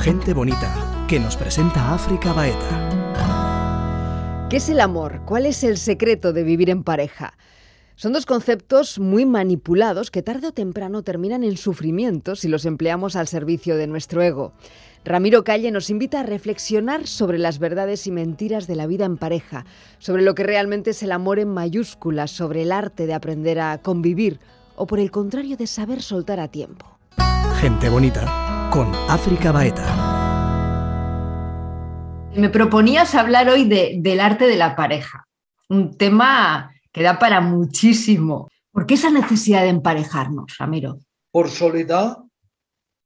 Gente bonita, que nos presenta África Baeta. ¿Qué es el amor? ¿Cuál es el secreto de vivir en pareja? Son dos conceptos muy manipulados que tarde o temprano terminan en sufrimiento si los empleamos al servicio de nuestro ego. Ramiro Calle nos invita a reflexionar sobre las verdades y mentiras de la vida en pareja, sobre lo que realmente es el amor en mayúsculas, sobre el arte de aprender a convivir o por el contrario de saber soltar a tiempo. Gente bonita con África Baeta. Me proponías hablar hoy del arte de la pareja, un tema que da para muchísimo. ¿Por qué esa necesidad de emparejarnos, Ramiro? Por soledad,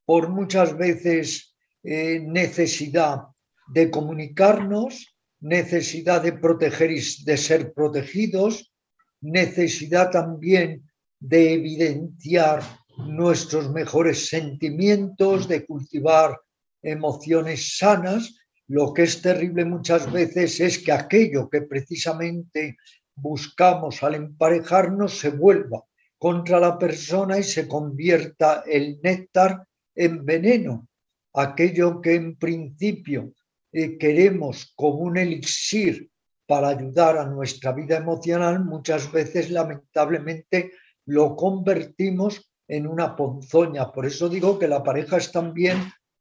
por muchas veces eh, necesidad de comunicarnos, necesidad de proteger y de ser protegidos, necesidad también de evidenciar nuestros mejores sentimientos, de cultivar emociones sanas. Lo que es terrible muchas veces es que aquello que precisamente buscamos al emparejarnos se vuelva contra la persona y se convierta el néctar en veneno aquello que en principio eh, queremos como un elixir para ayudar a nuestra vida emocional, muchas veces lamentablemente lo convertimos en una ponzoña. Por eso digo que la pareja es también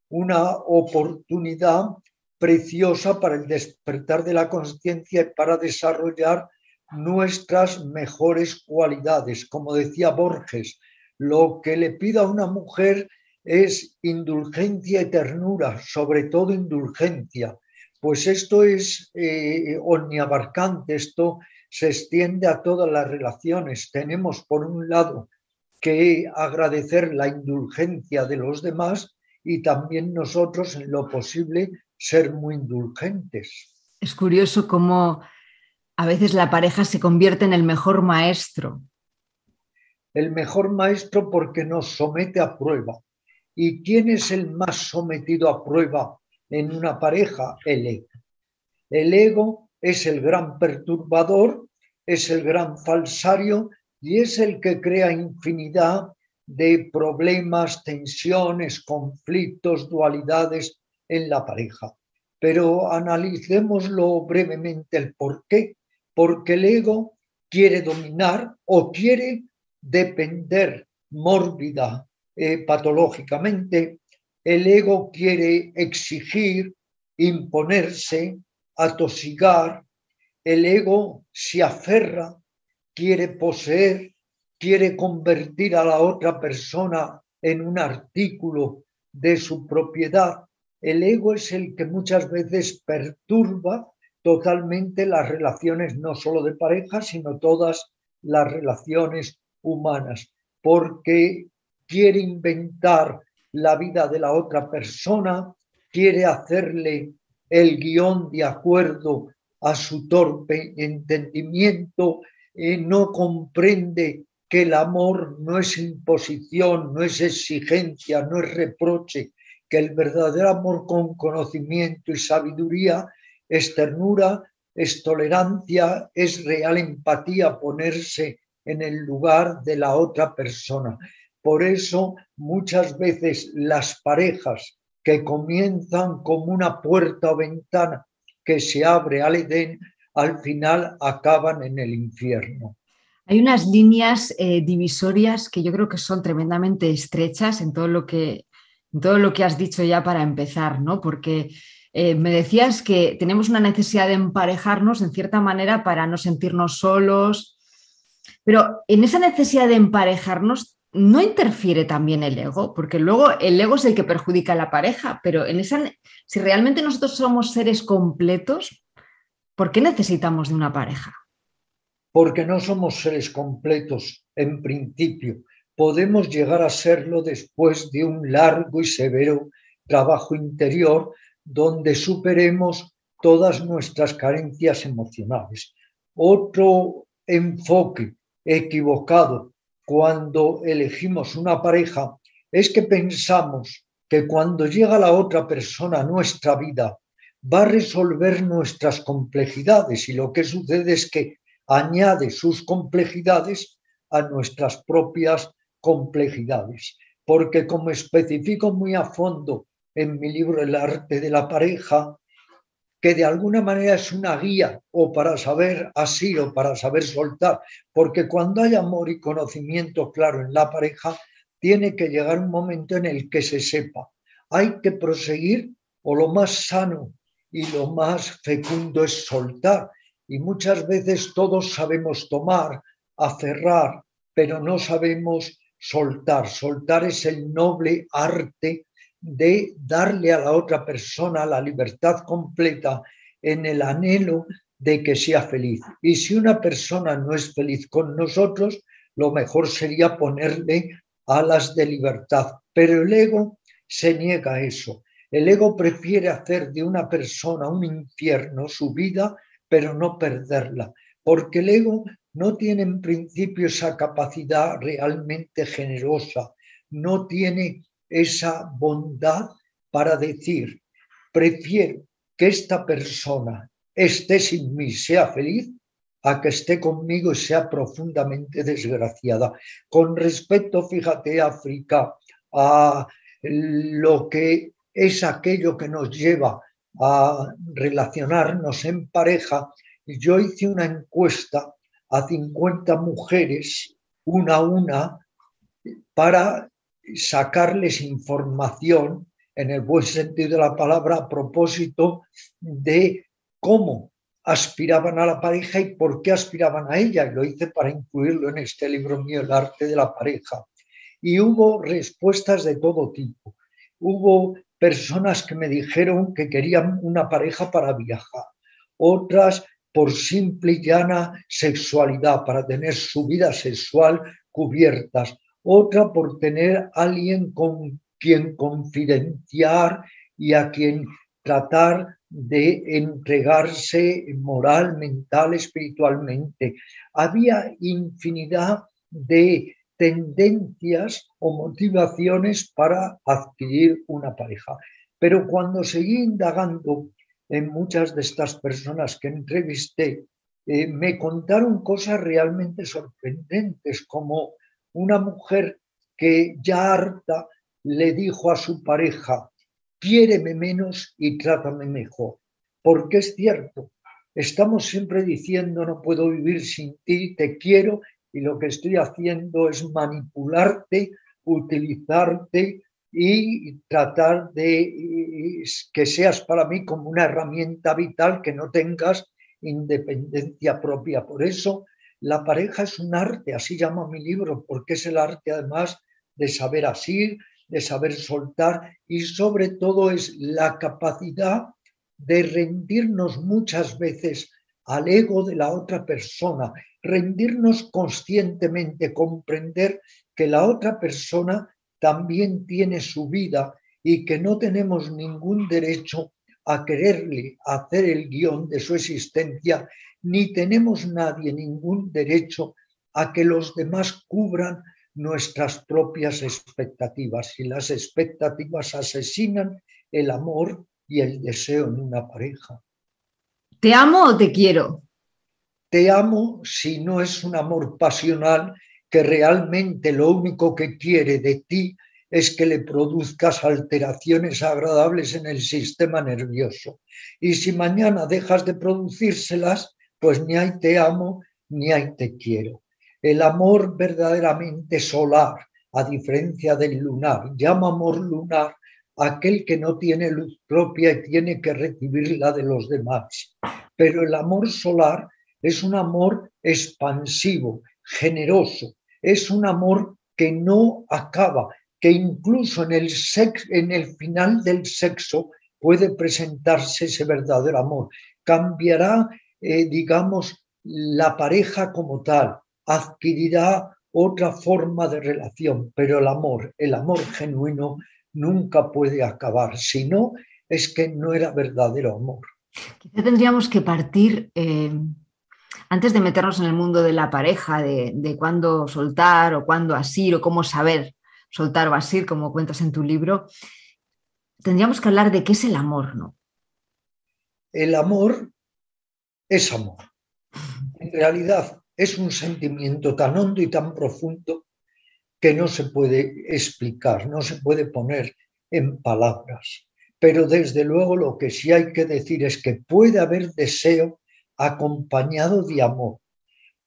una oportunidad preciosa para el despertar de la conciencia y para desarrollar nuestras mejores cualidades. Como decía Borges, lo que le pida a una mujer es indulgencia y ternura, sobre todo indulgencia, pues esto es eh, omniabarcante, esto se extiende a todas las relaciones. Tenemos, por un lado, que agradecer la indulgencia de los demás y también nosotros, en lo posible, ser muy indulgentes. Es curioso cómo a veces la pareja se convierte en el mejor maestro. El mejor maestro porque nos somete a prueba ¿Y quién es el más sometido a prueba en una pareja? El ego. El ego es el gran perturbador, es el gran falsario y es el que crea infinidad de problemas, tensiones, conflictos, dualidades en la pareja. Pero analicémoslo brevemente el por qué. Porque el ego quiere dominar o quiere depender mórbida eh, patológicamente, el ego quiere exigir, imponerse, atosigar, el ego se aferra, quiere poseer, quiere convertir a la otra persona en un artículo de su propiedad. El ego es el que muchas veces perturba totalmente las relaciones, no solo de pareja, sino todas las relaciones humanas, porque quiere inventar la vida de la otra persona, quiere hacerle el guion de acuerdo a su torpe entendimiento, no comprende que el amor no es imposición, no es exigencia, no es reproche, que el verdadero amor con conocimiento y sabiduría es ternura, es tolerancia, es real empatía, ponerse en el lugar de la otra persona. Por eso muchas veces las parejas que comienzan como una puerta o ventana que se abre al Edén, al final acaban en el infierno. Hay unas líneas eh, divisorias que yo creo que son tremendamente estrechas en todo lo que, todo lo que has dicho ya para empezar, ¿no? Porque eh, me decías que tenemos una necesidad de emparejarnos en cierta manera para no sentirnos solos, pero en esa necesidad de emparejarnos ¿no interfiere también el ego? Porque luego el ego es el que perjudica a la pareja, pero en esa, si realmente nosotros somos seres completos, ¿por qué necesitamos de una pareja? Porque no somos seres completos en principio. Podemos llegar a serlo después de un largo y severo trabajo interior donde superemos todas nuestras carencias emocionales. Otro enfoque equivocado cuando elegimos una pareja es que pensamos que cuando llega la otra persona a nuestra vida va a resolver nuestras complejidades y lo que sucede es que añade sus complejidades a nuestras propias complejidades. Porque como especifico muy a fondo en mi libro El arte de la pareja, que de alguna manera es una guía o para saber así o para saber soltar, porque cuando hay amor y conocimiento claro en la pareja, tiene que llegar un momento en el que se sepa, hay que proseguir o lo más sano y lo más fecundo es soltar. Y muchas veces todos sabemos tomar, aferrar, pero no sabemos soltar. Soltar es el noble arte de darle a la otra persona la libertad completa en el anhelo de que sea feliz. Y si una persona no es feliz con nosotros, lo mejor sería ponerle alas de libertad. Pero el ego se niega a eso. El ego prefiere hacer de una persona un infierno, su vida, pero no perderla, porque el ego no tiene en principio esa capacidad realmente generosa, no tiene esa bondad para decir, prefiero que esta persona esté sin mí, sea feliz, a que esté conmigo y sea profundamente desgraciada. Con respecto, fíjate, África, a lo que es aquello que nos lleva a relacionarnos en pareja, yo hice una encuesta a 50 mujeres, una a una, para sacarles información en el buen sentido de la palabra a propósito de cómo aspiraban a la pareja y por qué aspiraban a ella. Y lo hice para incluirlo en este libro mío, El arte de la pareja. Y hubo respuestas de todo tipo. Hubo personas que me dijeron que querían una pareja para viajar, otras por simple y llana sexualidad, para tener su vida sexual cubiertas, otra por tener alguien con quien confidenciar y a quien tratar de entregarse moral, mental, espiritualmente. Había infinidad de tendencias o motivaciones para adquirir una pareja. Pero cuando seguí indagando en muchas de estas personas que entrevisté, eh, me contaron cosas realmente sorprendentes, como una mujer que ya harta le dijo a su pareja, quiéreme menos y trátame mejor. Porque es cierto, estamos siempre diciendo no puedo vivir sin ti, te quiero y lo que estoy haciendo es manipularte, utilizarte y tratar de que seas para mí como una herramienta vital, que no tengas independencia propia. Por eso la pareja es un arte, así llamo mi libro, porque es el arte además de saber asir, de saber soltar y sobre todo es la capacidad de rendirnos muchas veces al ego de la otra persona, rendirnos conscientemente, comprender que la otra persona también tiene su vida y que no tenemos ningún derecho a quererle hacer el guion de su existencia, ni tenemos nadie ningún derecho a que los demás cubran nuestras propias expectativas. Y las expectativas asesinan el amor y el deseo en una pareja. ¿Te amo o te quiero? Te amo si no es un amor pasional que realmente lo único que quiere de ti es que le produzcas alteraciones agradables en el sistema nervioso. Y si mañana dejas de producírselas, pues ni hay te amo ni hay te quiero. El amor verdaderamente solar, a diferencia del lunar, llama amor lunar aquel que no tiene luz propia y tiene que recibirla de los demás. Pero el amor solar es un amor expansivo, generoso, es un amor que no acaba, que incluso en el, en el final del sexo puede presentarse ese verdadero amor. Cambiará, eh, digamos, la pareja como tal, adquirirá otra forma de relación, pero el amor, el amor genuino, nunca puede acabar, si no es que no era verdadero amor. Quizá tendríamos que partir, eh, antes de meternos en el mundo de la pareja, de, de cuándo soltar o cuándo asir o cómo saber soltar o asir, como cuentas en tu libro, tendríamos que hablar de qué es el amor, ¿no? El amor es amor. En realidad es un sentimiento tan hondo y tan profundo que no se puede explicar, no se puede poner en palabras. pero desde luego lo que sí hay que decir es que puede haber deseo acompañado de amor.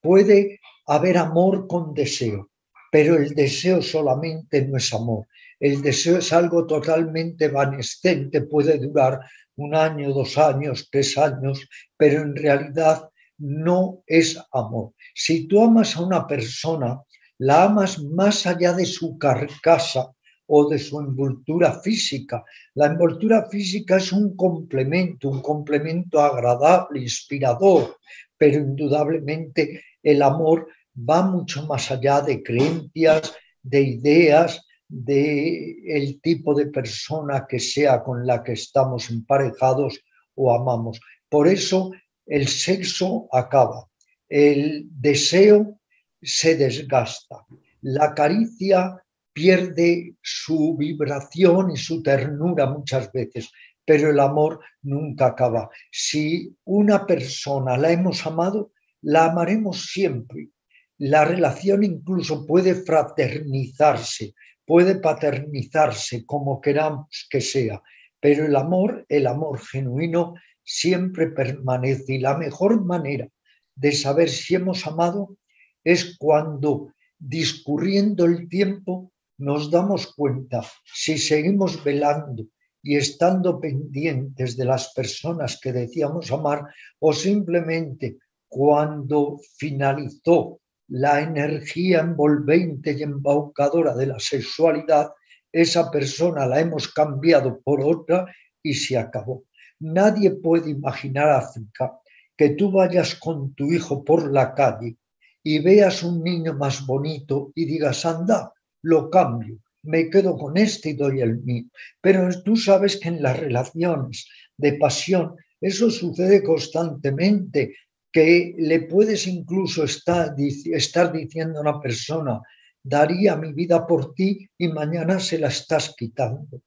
Puede haber amor con deseo, pero el deseo solamente no es amor. El deseo es algo totalmente evanescente, puede durar un año, dos años, tres años, pero en realidad no es amor. Si tú amas a una persona, la amas más allá de su carcasa o de su envoltura física. La envoltura física es un complemento, un complemento agradable, inspirador, pero indudablemente el amor va mucho más allá de creencias, de ideas, de el tipo de persona que sea con la que estamos emparejados o amamos. Por eso el sexo acaba, el deseo se desgasta, la caricia pierde su vibración y su ternura muchas veces, pero el amor nunca acaba. Si una persona la hemos amado, la amaremos siempre. La relación incluso puede fraternizarse, puede paternizarse, como queramos que sea, pero el amor, el amor genuino, siempre permanece y la mejor manera de saber si hemos amado es cuando discurriendo el tiempo nos damos cuenta si seguimos velando y estando pendientes de las personas que decíamos amar o simplemente cuando finalizó la energía envolvente y embaucadora de la sexualidad, esa persona la hemos cambiado por otra y se acabó. Nadie puede imaginar, África, que tú vayas con tu hijo por la calle y veas un niño más bonito y digas, anda, lo cambio, me quedo con este y doy el mío. Pero tú sabes que en las relaciones de pasión eso sucede constantemente, que le puedes incluso estar, estar diciendo a una persona, daría mi vida por ti y mañana se la estás quitando.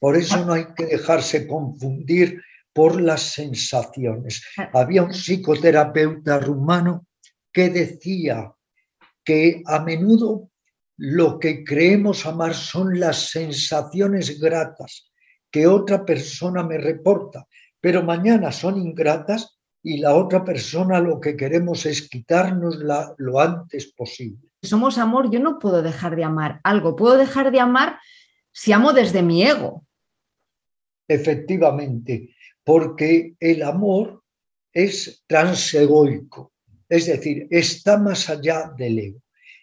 Por eso no hay que dejarse confundir por las sensaciones. Había un psicoterapeuta rumano que decía que a menudo lo que creemos amar son las sensaciones gratas que otra persona me reporta, pero mañana son ingratas y la otra persona lo que queremos es quitárnosla lo antes posible. Somos amor, yo no puedo dejar de amar algo, puedo dejar de amar si amo desde mi ego, Efectivamente, porque el amor es transegoico, es decir, está más allá del ego.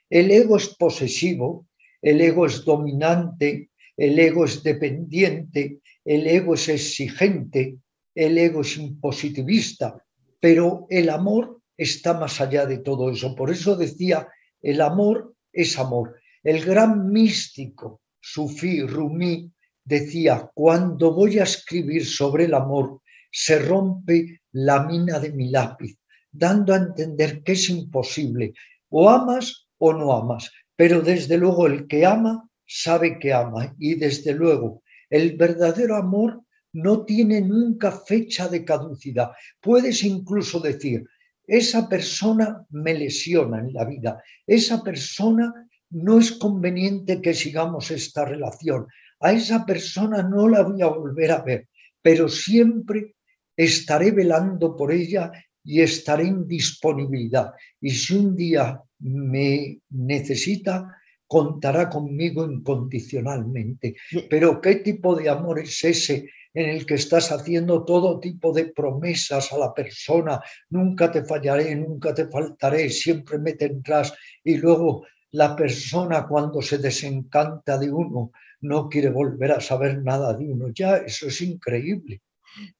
El ego es posesivo, el ego es dominante, el ego es dependiente, el ego es exigente, el ego es impositivista, pero el amor está más allá de todo eso. Por eso decía, el amor es amor. El gran místico Sufí Rumi decía, cuando voy a escribir sobre el amor, se rompe la mina de mi lápiz, dando a entender que es imposible, o amas o no amas, pero desde luego el que ama sabe que ama. Y desde luego el verdadero amor no tiene nunca fecha de caducidad. Puedes incluso decir, esa persona me lesiona en la vida, esa persona no es conveniente que sigamos esta relación, a esa persona no la voy a volver a ver, pero siempre estaré velando por ella y estaré en disponibilidad. Y si un día me necesita, contará conmigo incondicionalmente. Pero ¿qué tipo de amor es ese en el que estás haciendo todo tipo de promesas a la persona? Nunca te fallaré, nunca te faltaré, siempre me tendrás. Y luego la persona cuando se desencanta de uno no quiere volver a saber nada de uno. Ya, eso es increíble.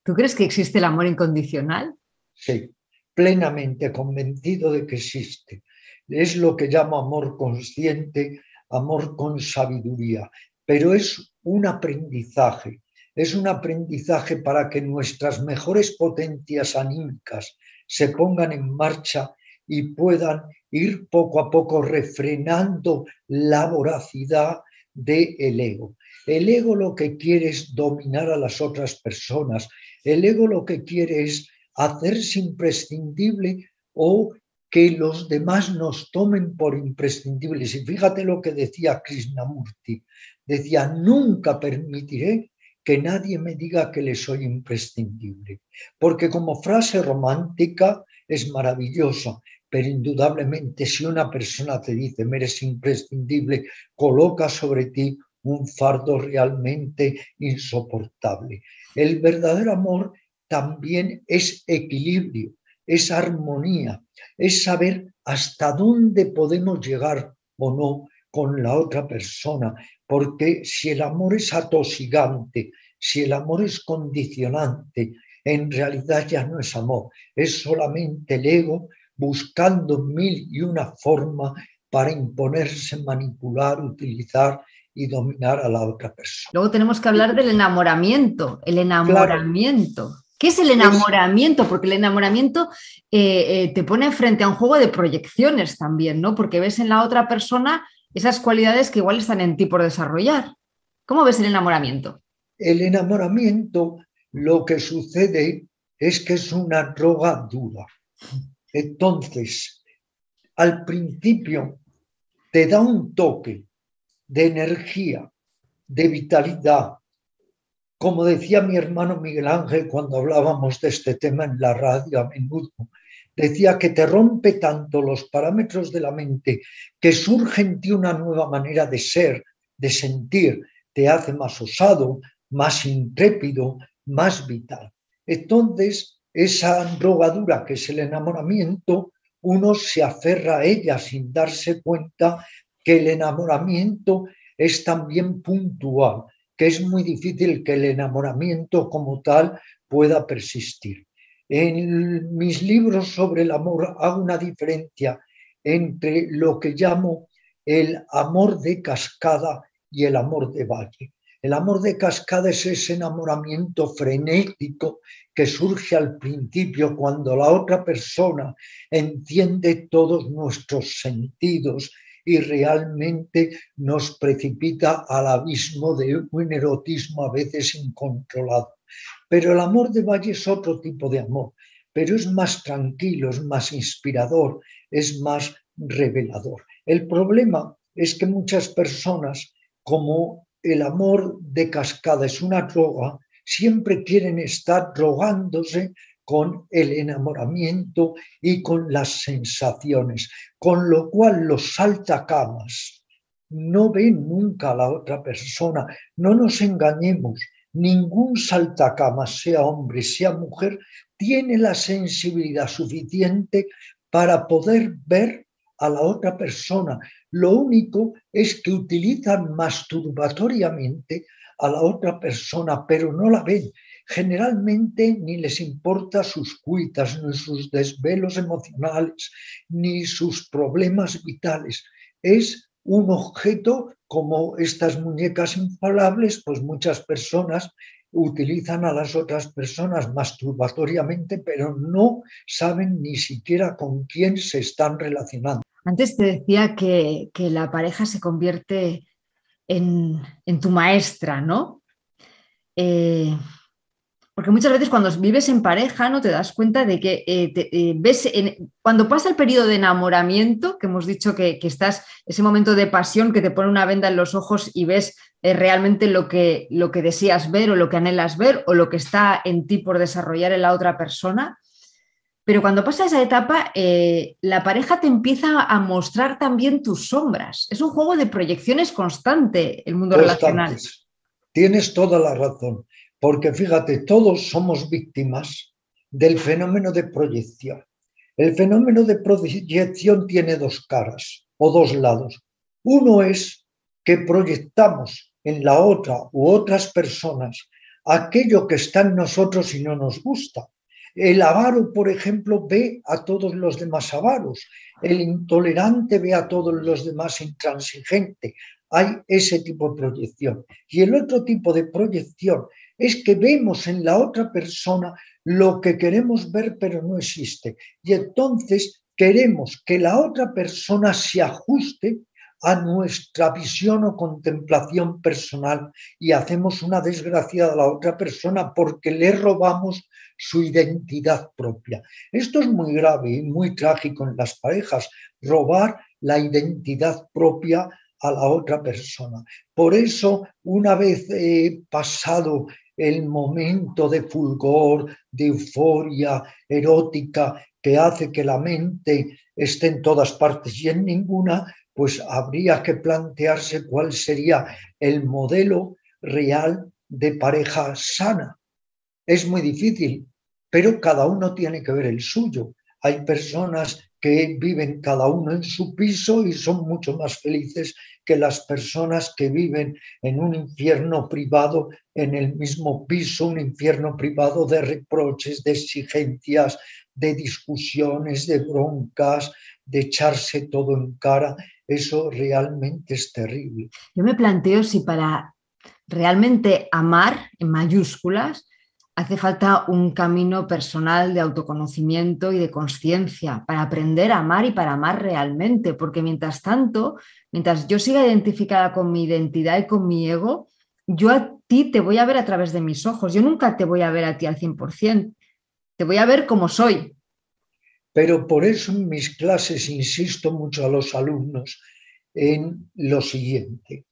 ¿Tú crees que existe el amor incondicional? Sí, plenamente convencido de que existe. Es lo que llamo amor consciente, amor con sabiduría, pero es un aprendizaje. Es un aprendizaje para que nuestras mejores potencias anímicas se pongan en marcha y puedan ir poco a poco refrenando la voracidad del ego. El ego lo que quiere es dominar a las otras personas. El ego lo que quiere es hacerse imprescindible o que los demás nos tomen por imprescindibles. Y fíjate lo que decía Krishnamurti. Decía, nunca permitiré que nadie me diga que le soy imprescindible, porque como frase romántica es maravillosa, pero indudablemente si una persona te dice me eres imprescindible, coloca sobre ti un fardo realmente insoportable. El verdadero amor también es equilibrio, es armonía, es saber hasta dónde podemos llegar o no con la otra persona, porque si el amor es atosigante, si el amor es condicionante, en realidad ya no es amor, es solamente el ego buscando mil y una forma para imponerse, manipular, utilizar y dominar a la otra persona. Luego tenemos que hablar del enamoramiento, el enamoramiento. ¿Qué es el enamoramiento? Porque el enamoramiento eh, eh, te pone frente a un juego de proyecciones también, ¿no? Porque ves en la otra persona esas cualidades que igual están en ti por desarrollar. ¿Cómo ves el enamoramiento? El enamoramiento, lo que sucede es que es una droga dura. Entonces, al principio te da un toque de energía, de vitalidad. Como decía mi hermano Miguel Ángel cuando hablábamos de este tema en la radio a menudo, decía que te rompe tanto los parámetros de la mente que surge en ti una nueva manera de ser, de sentir, te hace más osado, más intrépido, más vital. Entonces, esa drogadura que es el enamoramiento, uno se aferra a ella sin darse cuenta que el enamoramiento es también puntual, que es muy difícil que el enamoramiento como tal pueda persistir. En mis libros sobre el amor hago una diferencia entre lo que llamo el amor de cascada y el amor de valle. El amor de cascada es ese enamoramiento frenético que surge al principio cuando la otra persona entiende todos nuestros sentidos y realmente nos precipita al abismo de un erotismo a veces incontrolado. Pero el amor de Valle es otro tipo de amor, pero es más tranquilo, es más inspirador, es más revelador. El problema es que muchas personas, como el amor de cascada es una droga, siempre quieren estar drogándose con el enamoramiento y con las sensaciones, con lo cual los saltacamas no ven nunca a la otra persona. No nos engañemos, ningún saltacamas, sea hombre, sea mujer, tiene la sensibilidad suficiente para poder ver a la otra persona. Lo único es que utilizan masturbatoriamente a la otra persona, pero no la ven. Generalmente ni les importa sus cuitas, ni sus desvelos emocionales, ni sus problemas vitales. Es un objeto como estas muñecas infalables, pues muchas personas utilizan a las otras personas masturbatoriamente, pero no saben ni siquiera con quién se están relacionando. Antes te decía que, la pareja se convierte en, tu maestra, ¿no? Eh, porque muchas veces cuando vives en pareja no te das cuenta de que eh, eh, ves, cuando pasa el periodo de enamoramiento, que hemos dicho que, estás, ese momento de pasión que te pone una venda en los ojos y ves eh, realmente lo que, lo que deseas ver o lo que anhelas ver o lo que está en ti por desarrollar en la otra persona. Pero cuando pasa esa etapa, la pareja te empieza a mostrar también tus sombras. Es un juego de proyecciones constante el mundo relacional. Tienes toda la razón porque fíjate, todos somos víctimas del fenómeno de proyección. El fenómeno de proyección tiene dos caras o dos lados. Uno es que proyectamos en la otra u otras personas aquello que está en nosotros y no nos gusta. El avaro, por ejemplo, ve a todos los demás avaros. El intolerante ve a todos los demás intransigente. Hay ese tipo de proyección. Y el otro tipo de proyección es que vemos en la otra persona lo que queremos ver pero no existe. Y entonces queremos que la otra persona se ajuste a nuestra visión o contemplación personal y hacemos una desgracia a la otra persona porque le robamos su identidad propia. Esto es muy grave y muy trágico en las parejas, robar la identidad propia a la otra persona. Por eso, una vez pasado el momento de fulgor, de euforia erótica que hace que la mente esté en todas partes y en ninguna, pues habría que plantearse cuál sería el modelo real de pareja sana. Es muy difícil, pero cada uno tiene que ver el suyo. Hay personas que viven cada uno en su piso y son mucho más felices que las personas que viven en un infierno privado en el mismo piso, un infierno privado de reproches, de exigencias, de discusiones, de broncas, de echarse todo en cara. Eso realmente es terrible. Yo me planteo si para realmente amar en mayúsculas hace falta un camino personal de autoconocimiento y de conciencia para aprender a amar y para amar realmente, porque mientras tanto, mientras yo siga identificada con mi identidad y con mi ego, yo a ti te voy a ver a través de mis ojos, yo nunca te voy a ver a ti al 100%, te voy a ver como soy. Pero por eso en mis clases insisto mucho a los alumnos en lo siguiente,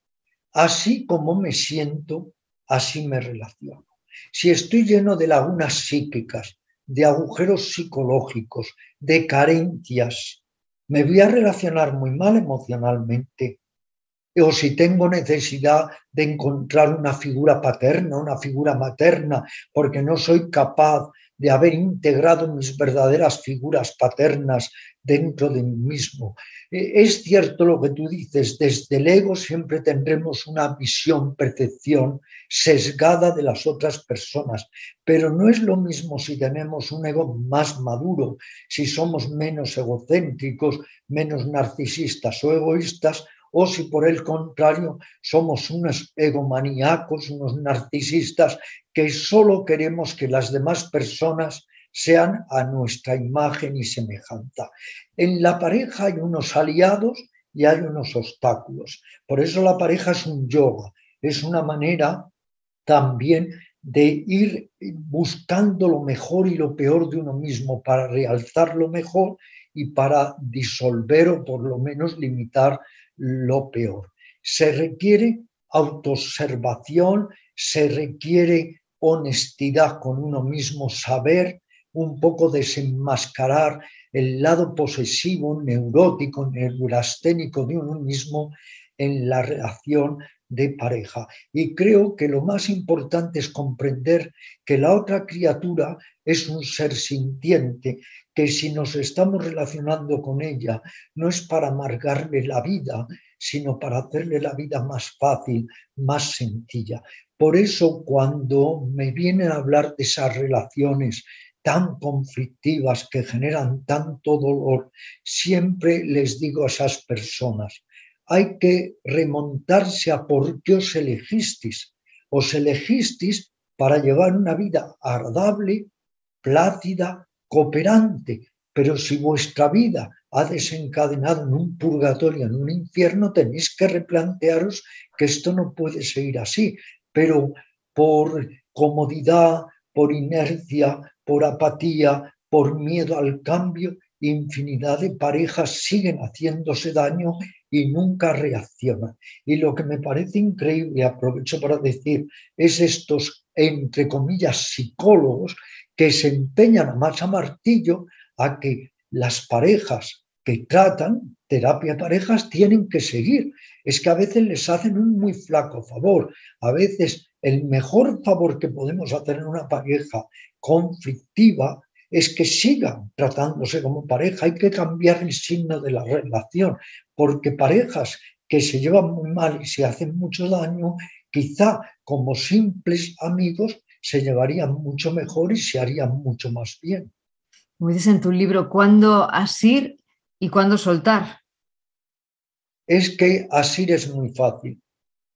así como me siento, así me relaciono. Si estoy lleno de lagunas psíquicas, de agujeros psicológicos, de carencias, me voy a relacionar muy mal emocionalmente. O si tengo necesidad de encontrar una figura paterna, una figura materna, porque no soy capaz de haber integrado mis verdaderas figuras paternas dentro de mí mismo. Eh, es cierto lo que tú dices, desde el ego siempre tendremos una visión, percepción sesgada de las otras personas, pero no es lo mismo si tenemos un ego más maduro, si somos menos egocéntricos, menos narcisistas o egoístas, o si por el contrario somos unos egomaníacos, unos narcisistas que solo queremos que las demás personas sean a nuestra imagen y semejanza. En la pareja hay unos aliados y hay unos obstáculos. Por eso la pareja es un yoga, es una manera también de ir buscando lo mejor y lo peor de uno mismo para realzar lo mejor y para disolver o por lo menos limitar lo peor. Se requiere autoobservación, se requiere honestidad con uno mismo, saber un poco desenmascarar el lado posesivo, neurótico, neurasténico de uno mismo en la relación de pareja. Y creo que lo más importante es comprender que la otra criatura es un ser sintiente, que si nos estamos relacionando con ella no es para amargarle la vida, sino para hacerle la vida más fácil, más sencilla. Por eso cuando me vienen a hablar de esas relaciones tan conflictivas que generan tanto dolor, siempre les digo a esas personas, hay que remontarse a por qué os elegisteis. Os elegisteis para llevar una vida agradable, plácida, cooperante, pero si vuestra vida ha desencadenado en un purgatorio, en un infierno, tenéis que replantearos que esto no puede seguir así, pero por comodidad, por inercia, por apatía, por miedo al cambio, infinidad de parejas siguen haciéndose daño y nunca reaccionan. Y lo que me parece increíble, aprovecho para decir, es estos, entre comillas, psicólogos que se empeñan a más a martillo a que las parejas que tratan terapia parejas tienen que seguir. Es que a veces les hacen un muy flaco favor. A veces el mejor favor que podemos hacer en una pareja conflictiva es que sigan tratándose como pareja. Hay que cambiar el signo de la relación, porque parejas que se llevan muy mal y se hacen mucho daño, quizá como simples amigos se llevarían mucho mejor y se harían mucho más bien. Como dices en tu libro, ¿cuándo asir y cuándo soltar? Es que asir es muy fácil.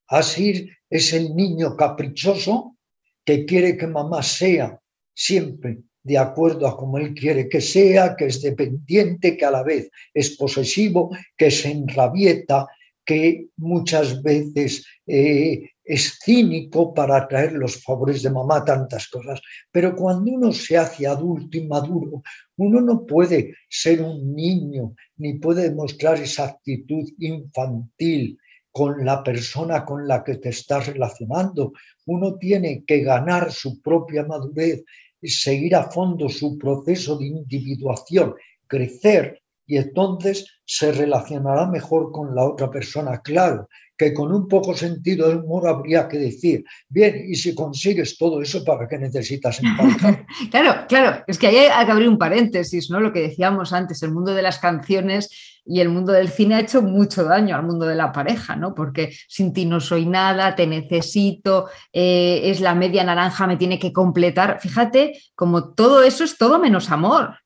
Asir es el niño caprichoso que quiere que mamá sea siempre de acuerdo a como él quiere que sea, que es dependiente, que a la vez es posesivo, que se enrabieta, que muchas veces eh, es cínico para atraer los favores de mamá, tantas cosas. Pero cuando uno se hace adulto y maduro, uno no puede ser un niño, ni puede demostrar esa actitud infantil con la persona con la que te estás relacionando. Uno tiene que ganar su propia madurez, seguir a fondo su proceso de individuación, crecer y entonces se relacionará mejor con la otra persona. Claro, que con un poco sentido de humor habría que decir, bien, y si consigues todo eso, ¿para qué necesitas emparejar? claro, claro, es que ahí hay que abrir un paréntesis, ¿no? Lo que decíamos antes, el mundo de las canciones y el mundo del cine ha hecho mucho daño al mundo de la pareja, ¿no? Porque sin ti no soy nada, te necesito, eh, es la media naranja, me tiene que completar. Fíjate, como todo eso es todo menos amor.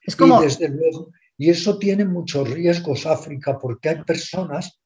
Es como... Y desde luego, y eso tiene muchos riesgos, África, porque hay personas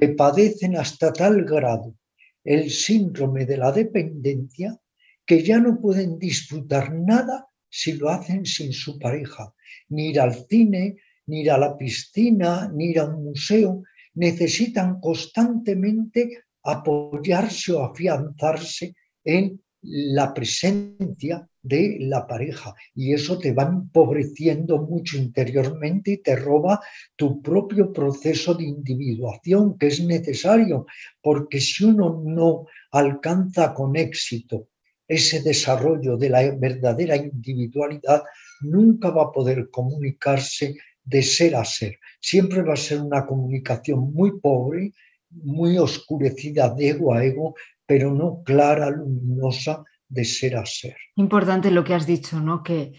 que padecen hasta tal grado el síndrome de la dependencia que ya no pueden disfrutar nada si lo hacen sin su pareja, ni ir al cine, ni ir a la piscina, ni ir a un museo. Necesitan constantemente apoyarse o afianzarse en la presencia de la pareja. Y eso te va empobreciendo mucho interiormente y te roba tu propio proceso de individuación que es necesario porque si uno no alcanza con éxito ese desarrollo de la verdadera individualidad nunca va a poder comunicarse de ser a ser. Siempre va a ser una comunicación muy pobre muy oscurecida de ego a ego pero no clara, luminosa de ser a ser. Importante lo que has dicho, ¿no? Que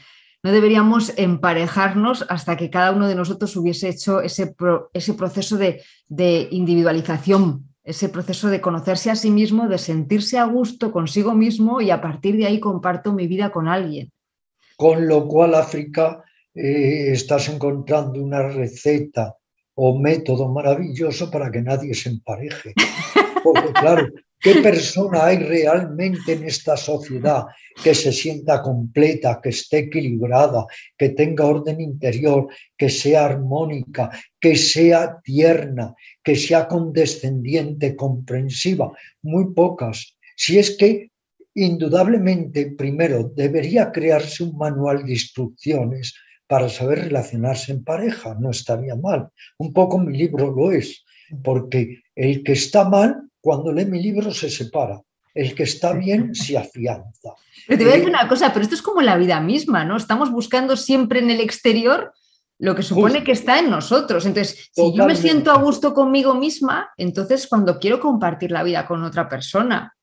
no deberíamos emparejarnos hasta que cada uno de nosotros hubiese hecho ese, ese proceso de, de individualización, ese proceso de conocerse a sí mismo, de sentirse a gusto consigo mismo y a partir de ahí comparto mi vida con alguien. Con lo cual, África, eh, estás encontrando una receta o método maravilloso para que nadie se empareje. Porque claro, ¿Qué persona hay realmente en esta sociedad que se sienta completa, que esté equilibrada, que tenga orden interior, que sea armónica, que sea tierna, que sea condescendiente, comprensiva? Muy pocas. Si es que indudablemente, primero, debería crearse un manual de instrucciones para saber relacionarse en pareja. No estaría mal. Un poco mi libro lo es, porque el que está mal cuando lee mi libro se separa. El que está bien se afianza. Pero te voy a decir eh, una cosa, pero esto es como la vida misma, ¿no? Estamos buscando siempre en el exterior lo que supone que está en nosotros. Entonces, si yo me siento a gusto conmigo misma, entonces cuando quiero compartir la vida con otra persona.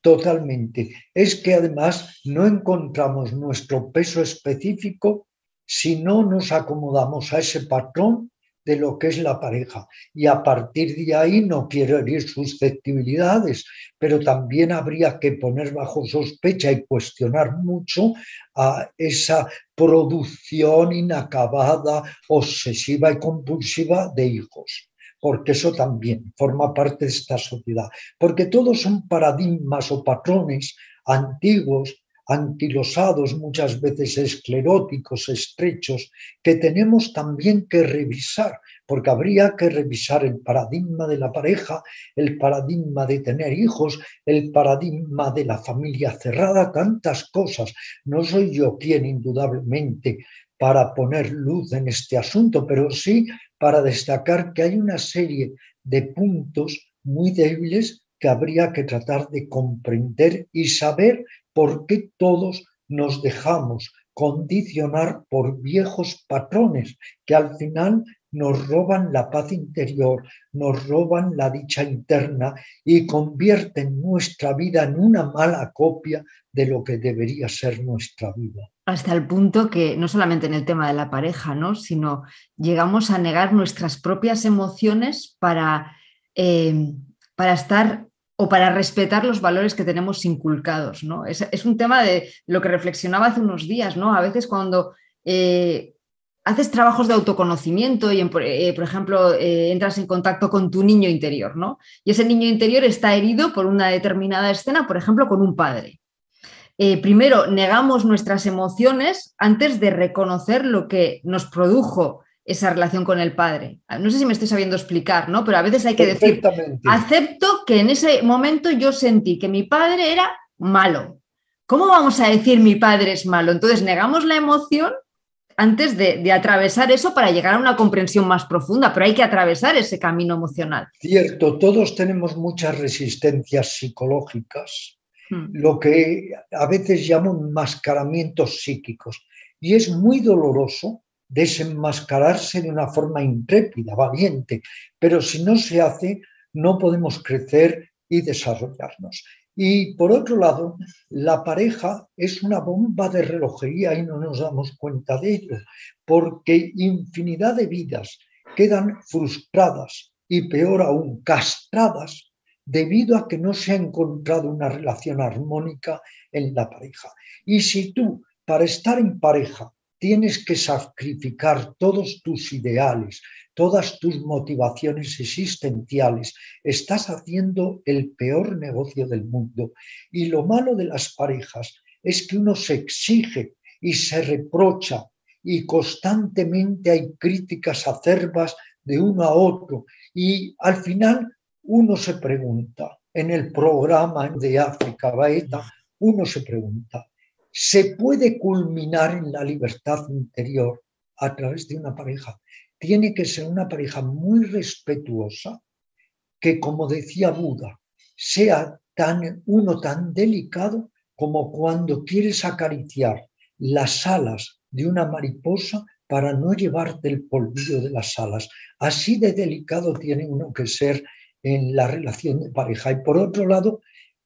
Totalmente. Es que además no encontramos nuestro peso específico si no nos acomodamos a ese patrón de lo que es la pareja. Y a partir de ahí no quiero herir susceptibilidades, pero también habría que poner bajo sospecha y cuestionar mucho a esa producción inacabada, obsesiva y compulsiva de hijos porque eso también forma parte de esta sociedad, porque todos son paradigmas o patrones antiguos anquilosados, muchas veces escleróticos, estrechos, que tenemos también que revisar, porque habría que revisar el paradigma de la pareja, el paradigma de tener hijos, el paradigma de la familia cerrada, tantas cosas. No soy yo quien indudablemente para poner luz en este asunto, pero sí para destacar que hay una serie de puntos muy débiles que habría que tratar de comprender y saber por qué todos nos dejamos condicionar por viejos patrones que al final nos roban la paz interior, nos roban la dicha interna y convierten nuestra vida en una mala copia de lo que debería ser nuestra vida. Hasta el punto que no solamente en el tema de la pareja, ¿no? sino llegamos a negar nuestras propias emociones para, eh, para estar o para respetar los valores que tenemos inculcados. ¿no? Es, un tema de lo que reflexionaba hace unos días, ¿no? A veces cuando eh, haces trabajos de autoconocimiento y, eh, por ejemplo, eh, entras en contacto con tu niño interior, ¿no? Y ese niño interior está herido por una determinada escena, por ejemplo, con un padre. primero, negamos nuestras emociones antes de reconocer lo que nos produjo esa relación con el padre. No sé si me estoy sabiendo explicar, ¿no? Pero a veces hay que decir, acepto que en ese momento yo sentí que mi padre era malo. ¿Cómo vamos a decir mi padre es malo? Entonces negamos la emoción antes de, atravesar eso para llegar a una comprensión más profunda, pero hay que atravesar ese camino emocional. Cierto, todos tenemos muchas resistencias psicológicas, hmm. lo que a veces llamo enmascaramientos psíquicos, y es muy doloroso desenmascararse de una forma intrépida, valiente, pero si no se hace, no podemos crecer y desarrollarnos. Y por otro lado, la pareja es una bomba de relojería y no nos damos cuenta de ello, porque infinidad de vidas quedan frustradas y peor aún, castradas debido a que no se ha encontrado una relación armónica en la pareja. Y si tú, para estar en pareja, tienes que sacrificar todos tus ideales, todas tus motivaciones existenciales. Estás haciendo el peor negocio del mundo. Y lo malo de las parejas es que uno se exige y se reprocha y constantemente hay críticas acerbas de uno a otro. Y al final uno se pregunta, en el programa de África Baeta, uno se pregunta, se puede culminar en la libertad interior a través de una pareja. Tiene que ser una pareja muy respetuosa, que como decía Buda, sea tan, uno tan delicado como cuando quieres acariciar las alas de una mariposa para no llevarte el polvillo de las alas. Así de delicado tiene uno que ser en la relación de pareja. Y por otro lado,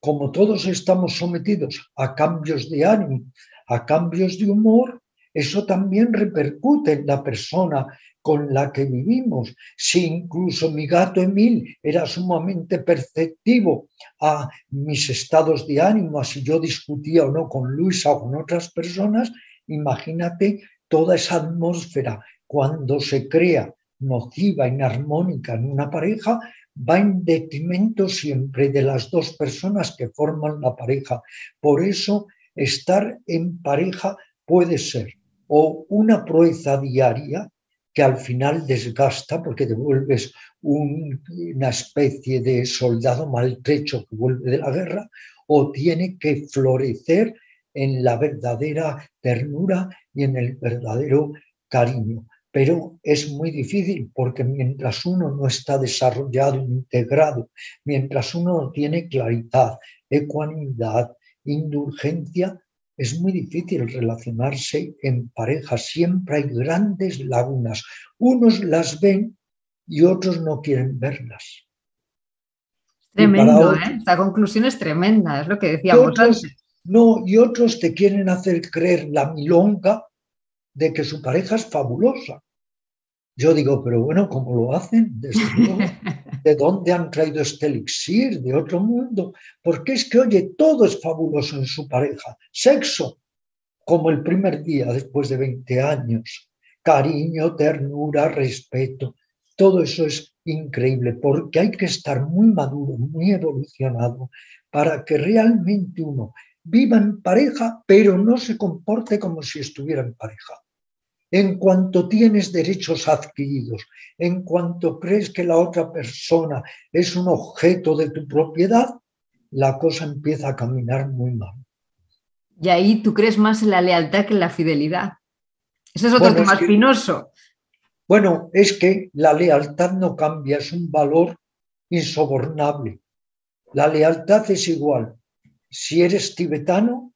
como todos estamos sometidos a cambios de ánimo, a cambios de humor, eso también repercute en la persona con la que vivimos. Si incluso mi gato Emil era sumamente perceptivo a mis estados de ánimo, a si yo discutía o no con Luisa o con otras personas, imagínate toda esa atmósfera cuando se crea nociva, inarmónica en una pareja, va en detrimento siempre de las dos personas que forman la pareja. Por eso, estar en pareja puede ser o una proeza diaria que al final desgasta porque devuelves una especie de soldado maltrecho que vuelve de la guerra, o tiene que florecer en la verdadera ternura y en el verdadero cariño pero es muy difícil porque mientras uno no está desarrollado, integrado, mientras uno no tiene claridad, ecuanimidad, indulgencia, es muy difícil relacionarse en pareja. Siempre hay grandes lagunas. Unos las ven y otros no quieren verlas. Tremendo, ¿eh? Esta conclusión es tremenda, es lo que decíamos antes. No, y otros te quieren hacer creer la milonga de que su pareja es fabulosa. Yo digo, pero bueno, ¿cómo lo hacen? ¿De dónde han traído este elixir? ¿De otro mundo? Porque es que, oye, todo es fabuloso en su pareja. Sexo, como el primer día después de 20 años. Cariño, ternura, respeto. Todo eso es increíble porque hay que estar muy maduro, muy evolucionado para que realmente uno viva en pareja, pero no se comporte como si estuviera en pareja. En cuanto tienes derechos adquiridos, en cuanto crees que la otra persona es un objeto de tu propiedad, la cosa empieza a caminar muy mal. Y ahí tú crees más en la lealtad que en la fidelidad. Ese es otro tema espinoso. Bueno, es que la lealtad no cambia, es un valor insobornable. La lealtad es igual si eres tibetano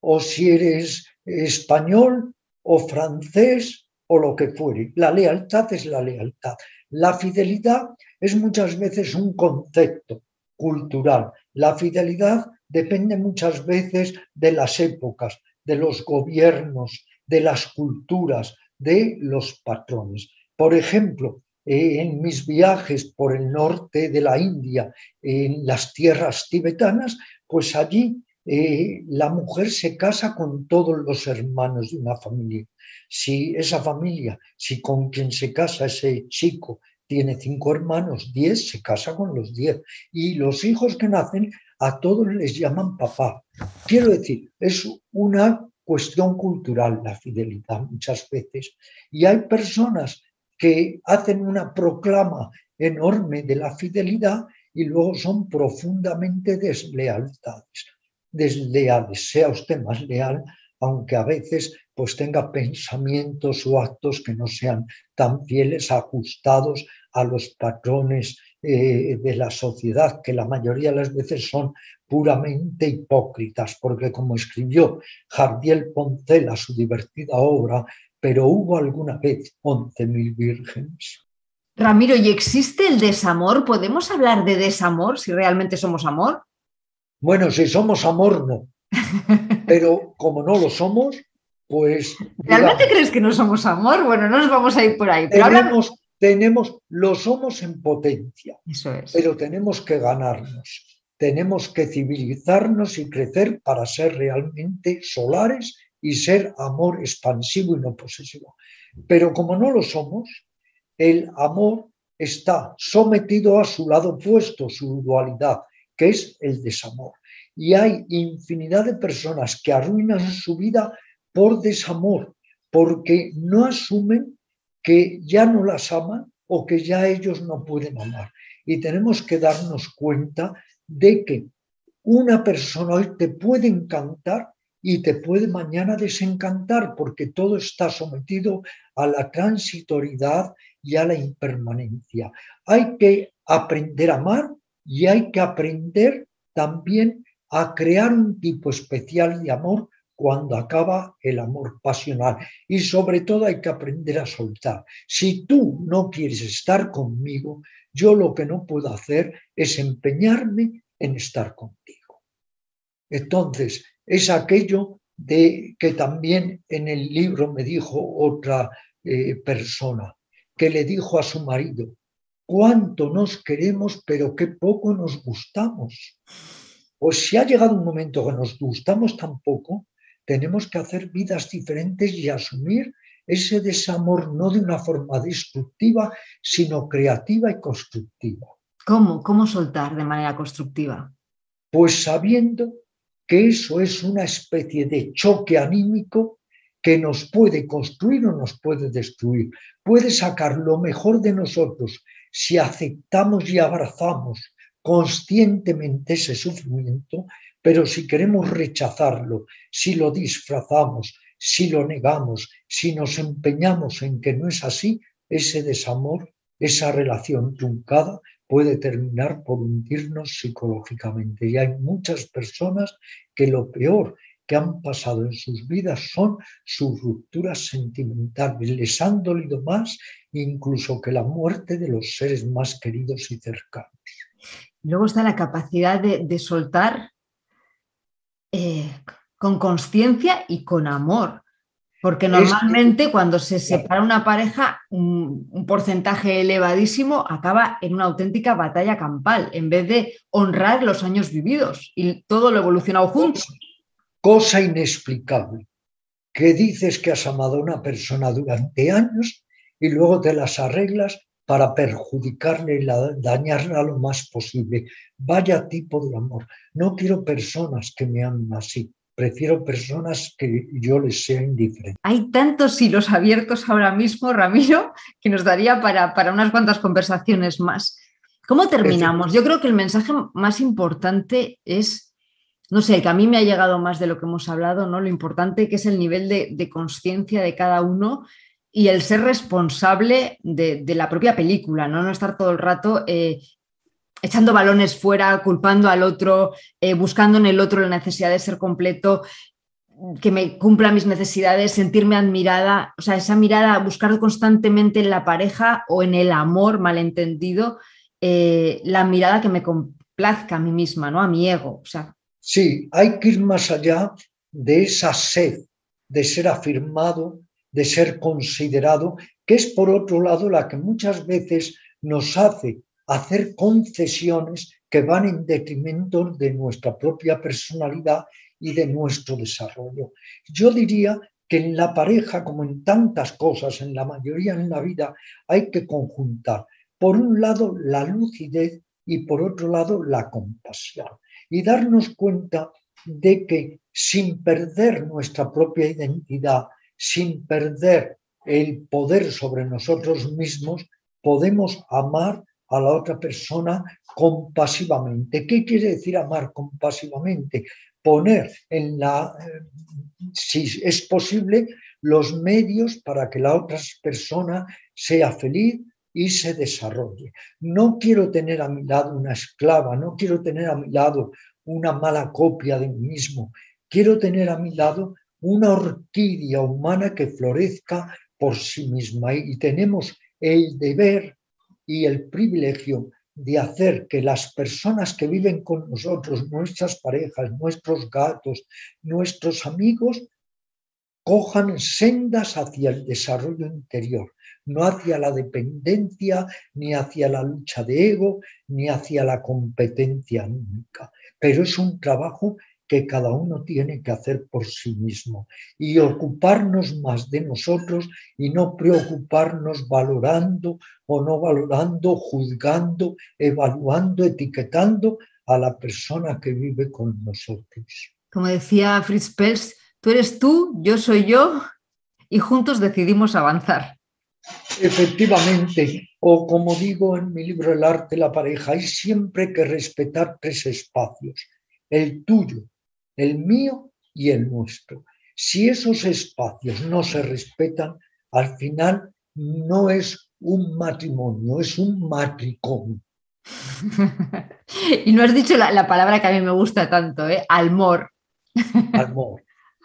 o si eres español o francés o lo que fuere. La lealtad es la lealtad. La fidelidad es muchas veces un concepto cultural. La fidelidad depende muchas veces de las épocas, de los gobiernos, de las culturas, de los patrones. Por ejemplo, en mis viajes por el norte de la India, en las tierras tibetanas, pues allí eh, la mujer se casa con todos los hermanos de una familia. Si esa familia, si con quien se casa ese chico tiene cinco hermanos, diez, se casa con los diez. Y los hijos que nacen, a todos les llaman papá. Quiero decir, es una cuestión cultural la fidelidad muchas veces. Y hay personas que hacen una proclama enorme de la fidelidad y luego son profundamente deslealtades desleales, sea usted más leal, aunque a veces pues tenga pensamientos o actos que no sean tan fieles, ajustados a los patrones eh, de la sociedad, que la mayoría de las veces son puramente hipócritas, porque como escribió Jardiel Poncela su divertida obra, pero hubo alguna vez once mil vírgenes. Ramiro, ¿y existe el desamor? ¿Podemos hablar de desamor si realmente somos amor? Bueno, si somos amor, no. Pero como no lo somos, pues... ¿Realmente crees que no somos amor? Bueno, no nos vamos a ir por ahí. tenemos, tenemos, lo somos en potencia. Eso es. Pero tenemos que ganarnos. Tenemos que civilizarnos y crecer para ser realmente solares y ser amor expansivo y no posesivo. Pero como no lo somos, el amor está sometido a su lado opuesto, su dualidad, que es el desamor. Y hay infinidad de personas que arruinan su vida por desamor, porque no asumen que ya no las aman o que ya ellos no pueden amar. Y tenemos que darnos cuenta de que una persona hoy te puede encantar y te puede mañana desencantar porque todo está sometido a la transitoriedad y a la impermanencia. Hay que aprender a amar y hay que aprender también a crear un tipo especial de amor cuando acaba el amor pasional. Y sobre todo hay que aprender a soltar. Si tú no quieres estar conmigo, yo lo que no puedo hacer es empeñarme en estar contigo. Entonces, es aquello de que también en el libro me dijo otra eh, persona, que le dijo a su marido, cuánto nos queremos, pero qué poco nos gustamos. Pues si ha llegado un momento que nos gustamos tan poco, tenemos que hacer vidas diferentes y asumir ese desamor no de una forma destructiva, sino creativa y constructiva. ¿Cómo? ¿Cómo soltar de manera constructiva? Pues sabiendo que eso es una especie de choque anímico que nos puede construir o nos puede destruir. Puede sacar lo mejor de nosotros si aceptamos y abrazamos conscientemente ese sufrimiento pero si queremos rechazarlo, si lo disfrazamos, si lo negamos, si nos empeñamos en que no es así, ese desamor, esa relación truncada puede terminar por hundirnos psicológicamente. Y hay muchas personas que lo peor que han pasado en sus vidas son sus rupturas sentimentales. Les han dolido más incluso que la muerte de los seres más queridos y cercanos. Luego está la capacidad de, de soltar eh, con conciencia y con amor. Porque normalmente cuando se separa una pareja, un, porcentaje elevadísimo acaba en una auténtica batalla campal, en vez de honrar los años vividos y todo lo evolucionado juntos. Cosa inexplicable, que dices que has amado a una persona durante años y luego te las arreglas para perjudicarle y dañarla lo más posible. Vaya tipo de amor. No quiero personas que me amen así. Prefiero personas que yo les sea indiferente. Hay tantos hilos abiertos ahora mismo, Ramiro, que nos daría para, para unas cuantas conversaciones más. ¿Cómo terminamos? Yo creo que el mensaje más importante es, no sé, que a mí me ha llegado más de lo que hemos hablado, ¿no? Lo importante que es el nivel de, de conciencia de cada uno y el ser responsable de, la propia película, ¿no? No estar todo el rato eh, echando balones fuera, culpando al otro, eh, buscando en el otro la necesidad de ser completo, que me cumpla mis necesidades, sentirme admirada, o sea, esa mirada, buscar constantemente en la pareja o en el amor malentendido, eh, la mirada que me complazca a mí misma, ¿no? A mi ego. O sea. Sí, hay que ir más allá de esa sed de ser afirmado, de ser considerado, que es por otro lado la que muchas veces nos hace hacer concesiones que van en detrimento de nuestra propia personalidad y de nuestro desarrollo. Yo diría que en la pareja, como en tantas cosas, en la mayoría en la vida, hay que conjuntar, por un lado, la lucidez y por otro lado, la compasión. Y darnos cuenta de que sin perder nuestra propia identidad, sin perder el poder sobre nosotros mismos, podemos amar a la otra persona compasivamente. ¿Qué quiere decir amar compasivamente? Poner en la, si es posible, los medios para que la otra persona sea feliz y se desarrolle. No quiero tener a mi lado una esclava, no quiero tener a mi lado una mala copia de mí mismo, quiero tener a mi lado una orquídea humana que florezca por sí misma y tenemos el deber y el privilegio de hacer que las personas que viven con nosotros, nuestras parejas, nuestros gatos, nuestros amigos, cojan sendas hacia el desarrollo interior, no hacia la dependencia, ni hacia la lucha de ego, ni hacia la competencia única. Pero es un trabajo que cada uno tiene que hacer por sí mismo y ocuparnos más de nosotros y no preocuparnos valorando o no valorando, juzgando, evaluando, etiquetando a la persona que vive con nosotros. Como decía Fritz Pels, tú eres tú, yo soy yo y juntos decidimos avanzar. Efectivamente, o como digo en mi libro El arte de la pareja, hay siempre que respetar tres espacios, el tuyo, el mío y el nuestro. Si esos espacios no se respetan, al final no es un matrimonio, es un matricomio. y no has dicho la, palabra que a mí me gusta tanto, ¿eh? Almor. Almor.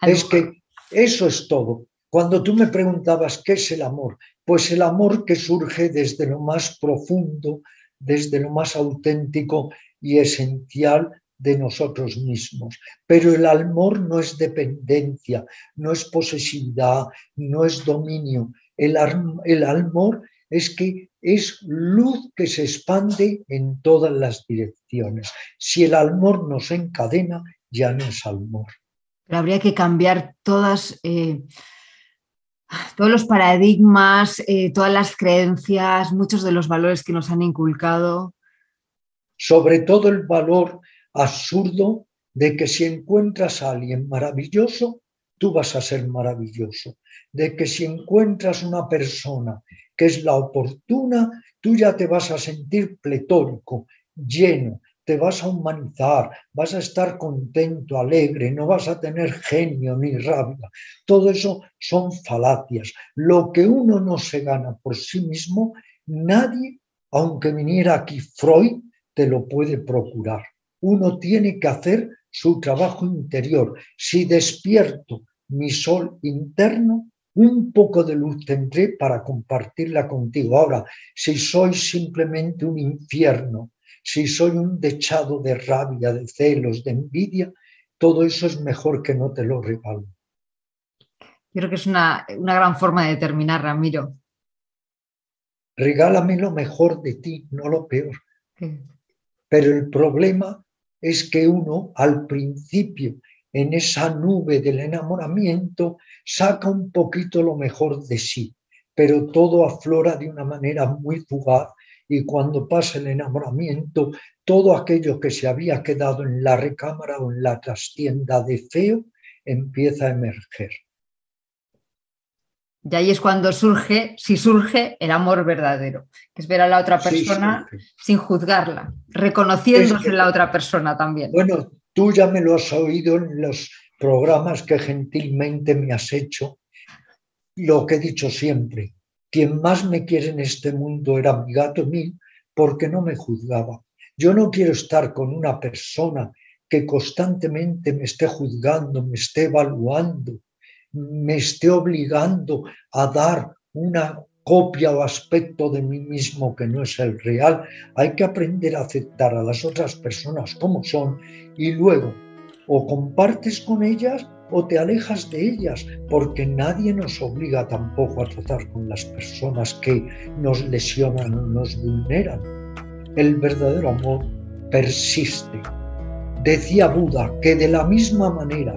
Es que eso es todo. Cuando tú me preguntabas qué es el amor, pues el amor que surge desde lo más profundo, desde lo más auténtico y esencial de nosotros mismos. Pero el amor no es dependencia, no es posesividad, no es dominio. El, el amor es que es luz que se expande en todas las direcciones. Si el amor nos encadena, ya no es amor. Pero habría que cambiar eh, todos los paradigmas, eh, todas las creencias, muchos de los valores que nos han inculcado. Sobre todo el valor absurdo de que si encuentras a alguien maravilloso, tú vas a ser maravilloso. De que si encuentras una persona que es la oportuna, tú ya te vas a sentir pletórico, lleno, te vas a humanizar, vas a estar contento, alegre, no vas a tener genio ni rabia. Todo eso son falacias. Lo que uno no se gana por sí mismo, nadie, aunque viniera aquí Freud, te lo puede procurar uno tiene que hacer su trabajo interior. Si despierto mi sol interno, un poco de luz tendré para compartirla contigo. Ahora, si soy simplemente un infierno, si soy un dechado de rabia, de celos, de envidia, todo eso es mejor que no te lo regalo. Creo que es una, gran forma de terminar, Ramiro. Regálame lo mejor de ti, no lo peor. Pero el problema es que uno al principio en esa nube del enamoramiento saca un poquito lo mejor de sí, pero todo aflora de una manera muy fugaz y cuando pasa el enamoramiento, todo aquello que se había quedado en la recámara o en la trastienda de feo empieza a emerger. Y ahí es cuando surge, si surge, el amor verdadero, que es ver a la otra persona sin juzgarla, reconociéndose en la otra persona también. Bueno, tú ya me lo has oído en los programas que gentilmente me has hecho, lo que he dicho siempre, quien más me quiere en este mundo era mi gato mil, porque no me juzgaba. Yo no quiero estar con una persona que constantemente me esté juzgando, me esté evaluando, me esté obligando a dar una copia o aspecto de mí mismo que no es el real. Hay que aprender a aceptar a las otras personas como son y luego o compartes con ellas o te alejas de ellas, porque nadie nos obliga tampoco a tratar con las personas que nos lesionan o nos vulneran. El verdadero amor persiste. Decía Buda que de la misma manera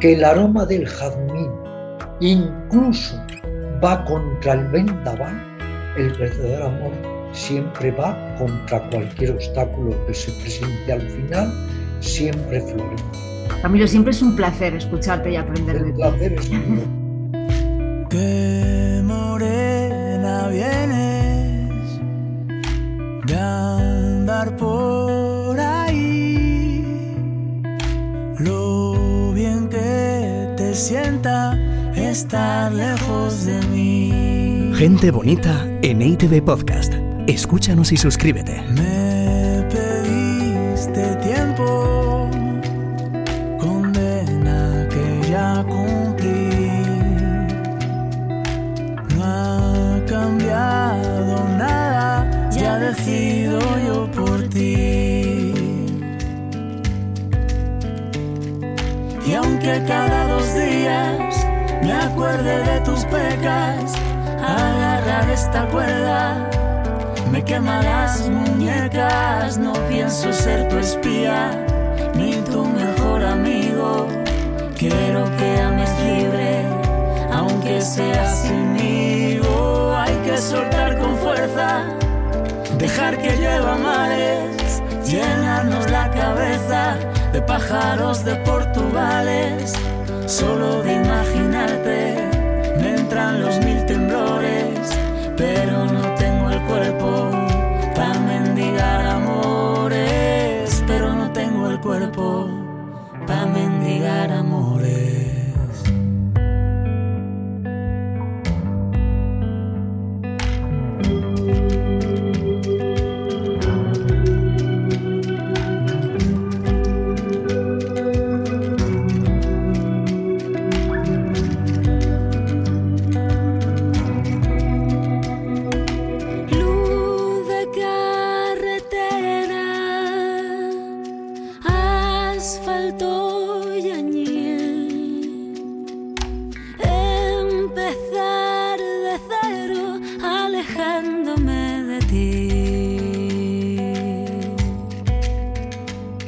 que el aroma del jazmín incluso va contra el vendaval, el verdadero amor siempre va contra cualquier obstáculo que se presente al final, siempre florece. Camilo, siempre es un placer escucharte y aprender de ti. El placer. Qué morena vienes de andar por ahí, lo bien que te sienta estar lejos de mí. Gente bonita en ITV Podcast. Escúchanos y suscríbete. Me Aunque cada dos días me acuerde de tus pecas, agarrar esta cuerda me quema las muñecas, no pienso ser tu espía, ni tu mejor amigo. Quiero que ames libre, aunque sea sinmigo. Hay que soltar con fuerza, dejar que lleva mares, llenarnos la cabeza de pájaros de Portugales. Solo de imaginarte me entran los mil temblores, pero no tengo el cuerpo para mendigar amores, pero no tengo el cuerpo para mendigar amores.